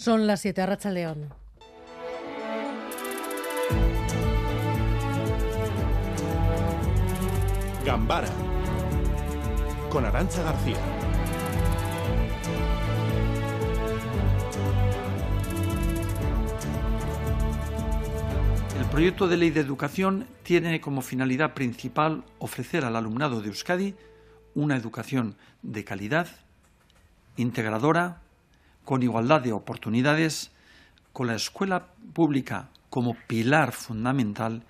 Son las 7, Racha León. Gambara con Arancha García. El proyecto de ley de educación tiene como finalidad principal ofrecer al alumnado de Euskadi una educación de calidad, integradora, con igualdad de oportunidades, con la escuela pública como pilar fundamental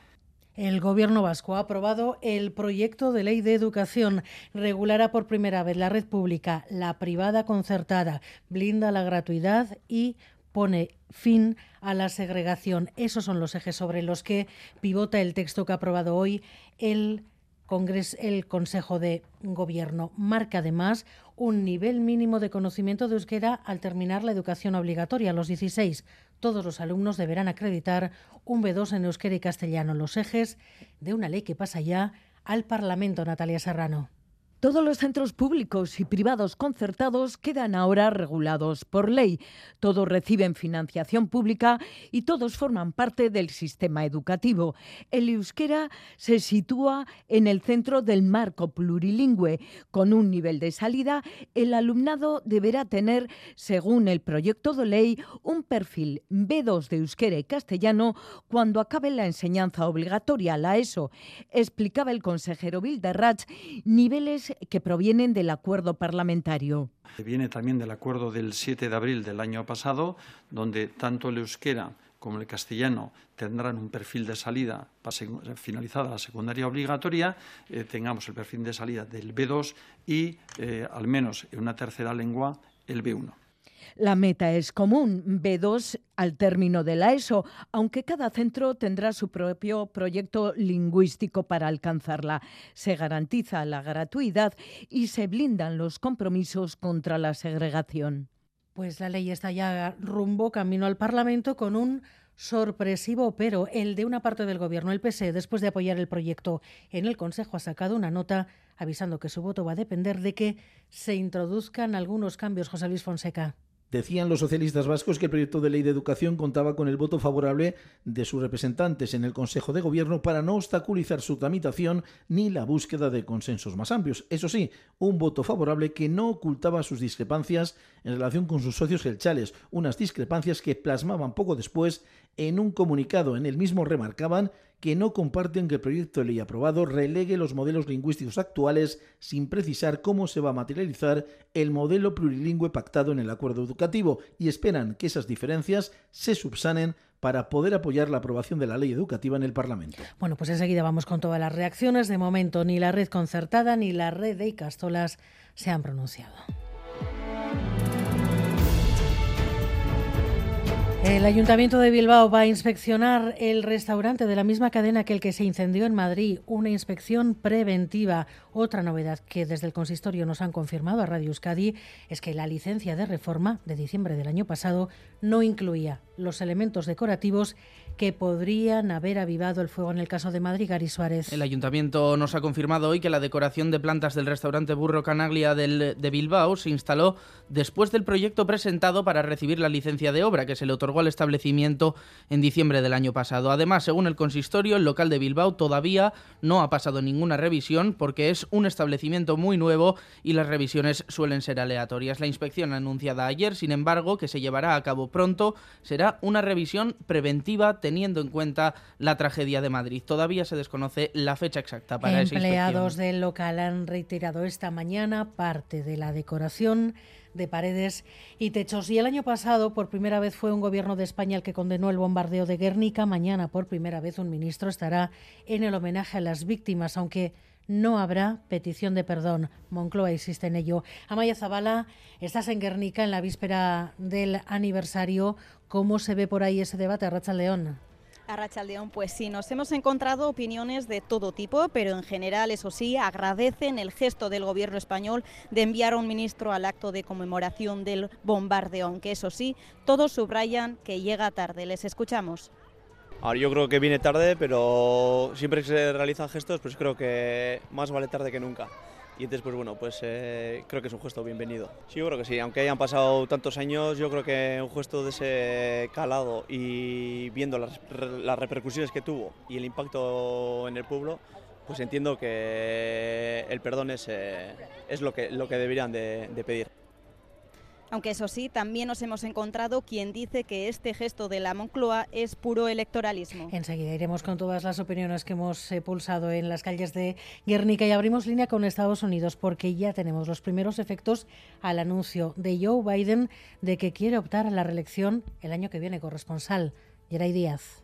el Gobierno vasco ha aprobado el proyecto de ley de educación. Regulará por primera vez la red pública, la privada concertada, blinda la gratuidad y pone fin a la segregación. Esos son los ejes sobre los que pivota el texto que ha aprobado hoy el Congreso, el Consejo de Gobierno. Marca además un nivel mínimo de conocimiento de euskera al terminar la educación obligatoria a los 16. Todos los alumnos deberán acreditar un B2 en euskera y castellano, los ejes de una ley que pasa ya al Parlamento, Natalia Serrano. Todos los centros públicos y privados concertados quedan ahora regulados por ley. Todos reciben financiación pública y todos forman parte del sistema educativo. El euskera se sitúa en el centro del marco plurilingüe. Con un nivel de salida, el alumnado deberá tener, según el proyecto de ley, un perfil B2 de euskera y castellano cuando acabe la enseñanza obligatoria, la ESO. Explicaba el consejero Bilderratz, niveles que provienen del acuerdo parlamentario. Viene también del acuerdo del 7 de abril del año pasado, donde tanto el euskera como el castellano tendrán un perfil de salida finalizada la secundaria obligatoria, eh, tengamos el perfil de salida del B2 y, eh, al menos en una tercera lengua, el B1. La meta es común, B2 al término de la ESO, aunque cada centro tendrá su propio proyecto lingüístico para alcanzarla. Se garantiza la gratuidad y se blindan los compromisos contra la segregación. Pues la ley está ya rumbo camino al Parlamento con un sorpresivo pero el de una parte del gobierno, el PSE, después de apoyar el proyecto en el Consejo, ha sacado una nota avisando que su voto va a depender de que se introduzcan algunos cambios. José Luis Fonseca. Decían los socialistas vascos que el proyecto de ley de educación contaba con el voto favorable de sus representantes en el Consejo de Gobierno para no obstaculizar su tramitación ni la búsqueda de consensos más amplios. Eso sí, un voto favorable que no ocultaba sus discrepancias en relación con sus socios gelchales, unas discrepancias que plasmaban poco después en un comunicado. En el mismo remarcaban que no comparten que el proyecto de ley aprobado relegue los modelos lingüísticos actuales sin precisar cómo se va a materializar el modelo plurilingüe pactado en el acuerdo educativo y esperan que esas diferencias se subsanen para poder apoyar la aprobación de la ley educativa en el Parlamento. Bueno, pues enseguida vamos con todas las reacciones. De momento, ni la red concertada ni la red de Icastolas se han pronunciado. El Ayuntamiento de Bilbao va a inspeccionar el restaurante de la misma cadena que el que se incendió en Madrid, una inspección preventiva. Otra novedad que desde el consistorio nos han confirmado a Radio Euskadi es que la licencia de reforma de diciembre del año pasado no incluía los elementos decorativos que podrían haber avivado el fuego en el caso de Madrid, Gary Suárez. El ayuntamiento nos ha confirmado hoy que la decoración de plantas del restaurante Burro Canaglia de Bilbao se instaló después del proyecto presentado para recibir la licencia de obra que se le otorgó al establecimiento en diciembre del año pasado. Además, según el consistorio, el local de Bilbao todavía no ha pasado ninguna revisión porque es un establecimiento muy nuevo y las revisiones suelen ser aleatorias. La inspección anunciada ayer, sin embargo, que se llevará a cabo pronto, será una revisión preventiva teniendo en cuenta la tragedia de Madrid. Todavía se desconoce la fecha exacta para esa Empleados del local han retirado esta mañana parte de la decoración de paredes y techos. Y el año pasado, por primera vez, fue un gobierno de España el que condenó el bombardeo de Guernica. Mañana, por primera vez, un ministro estará en el homenaje a las víctimas, aunque no habrá petición de perdón. Moncloa insiste en ello. Amaya Zabala, estás en Guernica en la víspera del aniversario. ¿Cómo se ve por ahí ese debate, Racha León? A León, pues sí, nos hemos encontrado opiniones de todo tipo, pero en general, eso sí, agradecen el gesto del gobierno español de enviar a un ministro al acto de conmemoración del bombardeo, aunque eso sí, todos subrayan que llega tarde. Les escuchamos. Yo creo que viene tarde, pero siempre que se realizan gestos, pues creo que más vale tarde que nunca y entonces pues bueno, pues eh, creo que es un gesto bienvenido. Sí, yo creo que sí, aunque hayan pasado tantos años, yo creo que un gesto de ese calado y viendo las, repercusiones que tuvo y el impacto en el pueblo, pues entiendo que el perdón es, eh, es lo, que, lo que deberían de, de pedir. Aunque eso sí, también nos hemos encontrado quien dice que este gesto de la Moncloa es puro electoralismo. Enseguida iremos con todas las opiniones que hemos eh, pulsado en las calles de Guernica y abrimos línea con Estados Unidos porque ya tenemos los primeros efectos al anuncio de Joe Biden de que quiere optar a la reelección el año que viene corresponsal. Geray Díaz.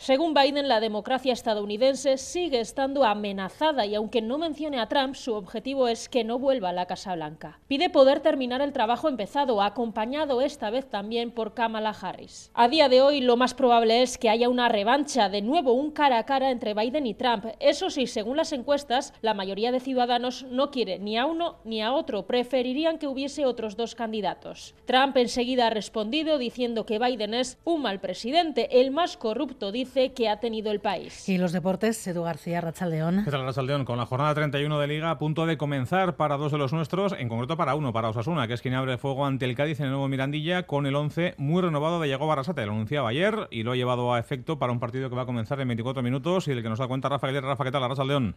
Según Biden, la democracia estadounidense sigue estando amenazada y aunque no mencione a Trump, su objetivo es que no vuelva a la Casa Blanca. Pide poder terminar el trabajo empezado, acompañado esta vez también por Kamala Harris. A día de hoy, lo más probable es que haya una revancha, de nuevo un cara a cara entre Biden y Trump. Eso sí, según las encuestas, la mayoría de ciudadanos no quiere ni a uno ni a otro, preferirían que hubiese otros dos candidatos. Trump enseguida ha respondido diciendo que Biden es un mal presidente, el más corrupto, dice que ha tenido el país. Y los deportes, Edu García, Rachaldeón. ¿Qué tal, Rachaldeón? Con la jornada 31 de Liga a punto de comenzar para dos de los nuestros, en concreto para uno, para Osasuna, que es quien abre fuego ante el Cádiz en el nuevo Mirandilla con el 11 muy renovado de Yago Barrasate. Lo anunciaba ayer y lo ha llevado a efecto para un partido que va a comenzar en 24 minutos y del que nos da cuenta Rafa Aguilera. Rafa, ¿qué tal, Rachaldeón?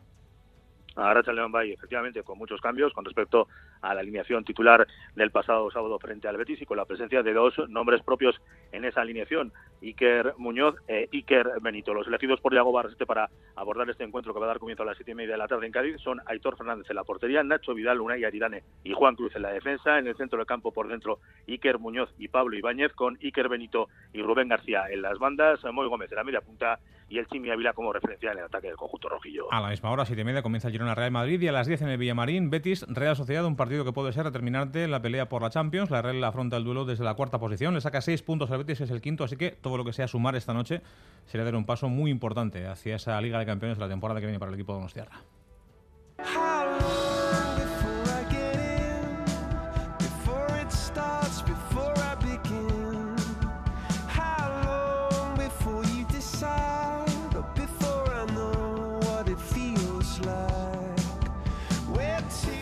Ahora León Bay, efectivamente, con muchos cambios con respecto a la alineación titular del pasado sábado frente al Betis y con la presencia de dos nombres propios en esa alineación, Iker Muñoz e Iker Benito. Los elegidos por Iago Barrasete para abordar este encuentro que va a dar comienzo a las siete y media de la tarde en Cádiz son Aitor Fernández en la portería, Nacho Vidal, Unai Aridane y Juan Cruz en la defensa. En el centro del campo por dentro, Iker Muñoz y Pablo Ibáñez con Iker Benito y Rubén García en las bandas, Moy Gómez en la media punta y el Chimi Ávila como referencia en el ataque del conjunto rojillo. A la misma hora, siete y media, comienza Girona Real Madrid y a las 10 en el Villamarín, Betis Real Sociedad, un partido que puede ser determinante en la pelea por la Champions. La Real afronta el duelo desde la cuarta posición, le saca seis puntos al Betis, es el quinto, así que todo lo que sea sumar esta noche sería dar un paso muy importante hacia esa Liga de Campeones de la temporada que viene para el equipo de Donostiarra.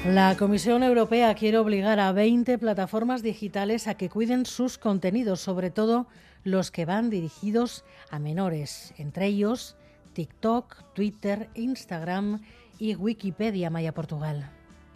La Comisión Europea quiere obligar a 20 plataformas digitales a que cuiden sus contenidos, sobre todo los que van dirigidos a menores, entre ellos TikTok, Twitter, Instagram y Wikipedia Maya Portugal.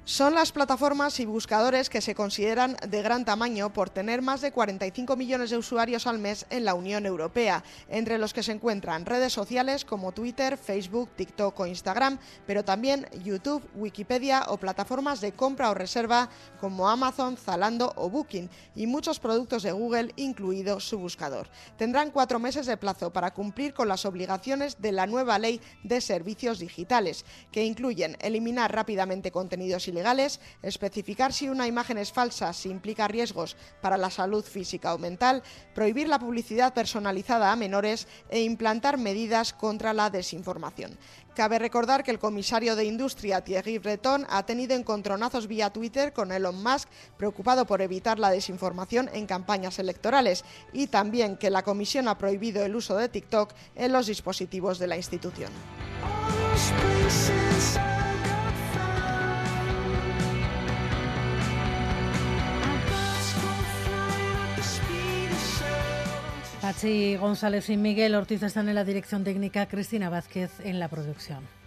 Son las plataformas y buscadores que se consideran de gran tamaño por tener más de 45 millones de usuarios al mes en la Unión Europea, entre los que se encuentran redes sociales como Twitter, Facebook, TikTok o Instagram, pero también YouTube, Wikipedia o plataformas de compra o reserva como Amazon, Zalando o Booking y muchos productos de Google, incluido su buscador. Tendrán cuatro meses de plazo para cumplir con las obligaciones de la nueva ley de servicios digitales, que incluyen eliminar rápidamente contenidos ilegales, especificar si una imagen es falsa si implica riesgos para la salud física o mental, prohibir la publicidad personalizada a menores e implantar medidas contra la desinformación. Cabe recordar que el comisario de Industria, Thierry Breton, ha tenido encontronazos vía Twitter con Elon Musk, preocupado por evitar la desinformación en campañas electorales, y también que la comisión ha prohibido el uso de TikTok en los dispositivos de la institución. Pachi González y Miguel Ortiz están en la dirección técnica, Cristina Vázquez en la producción.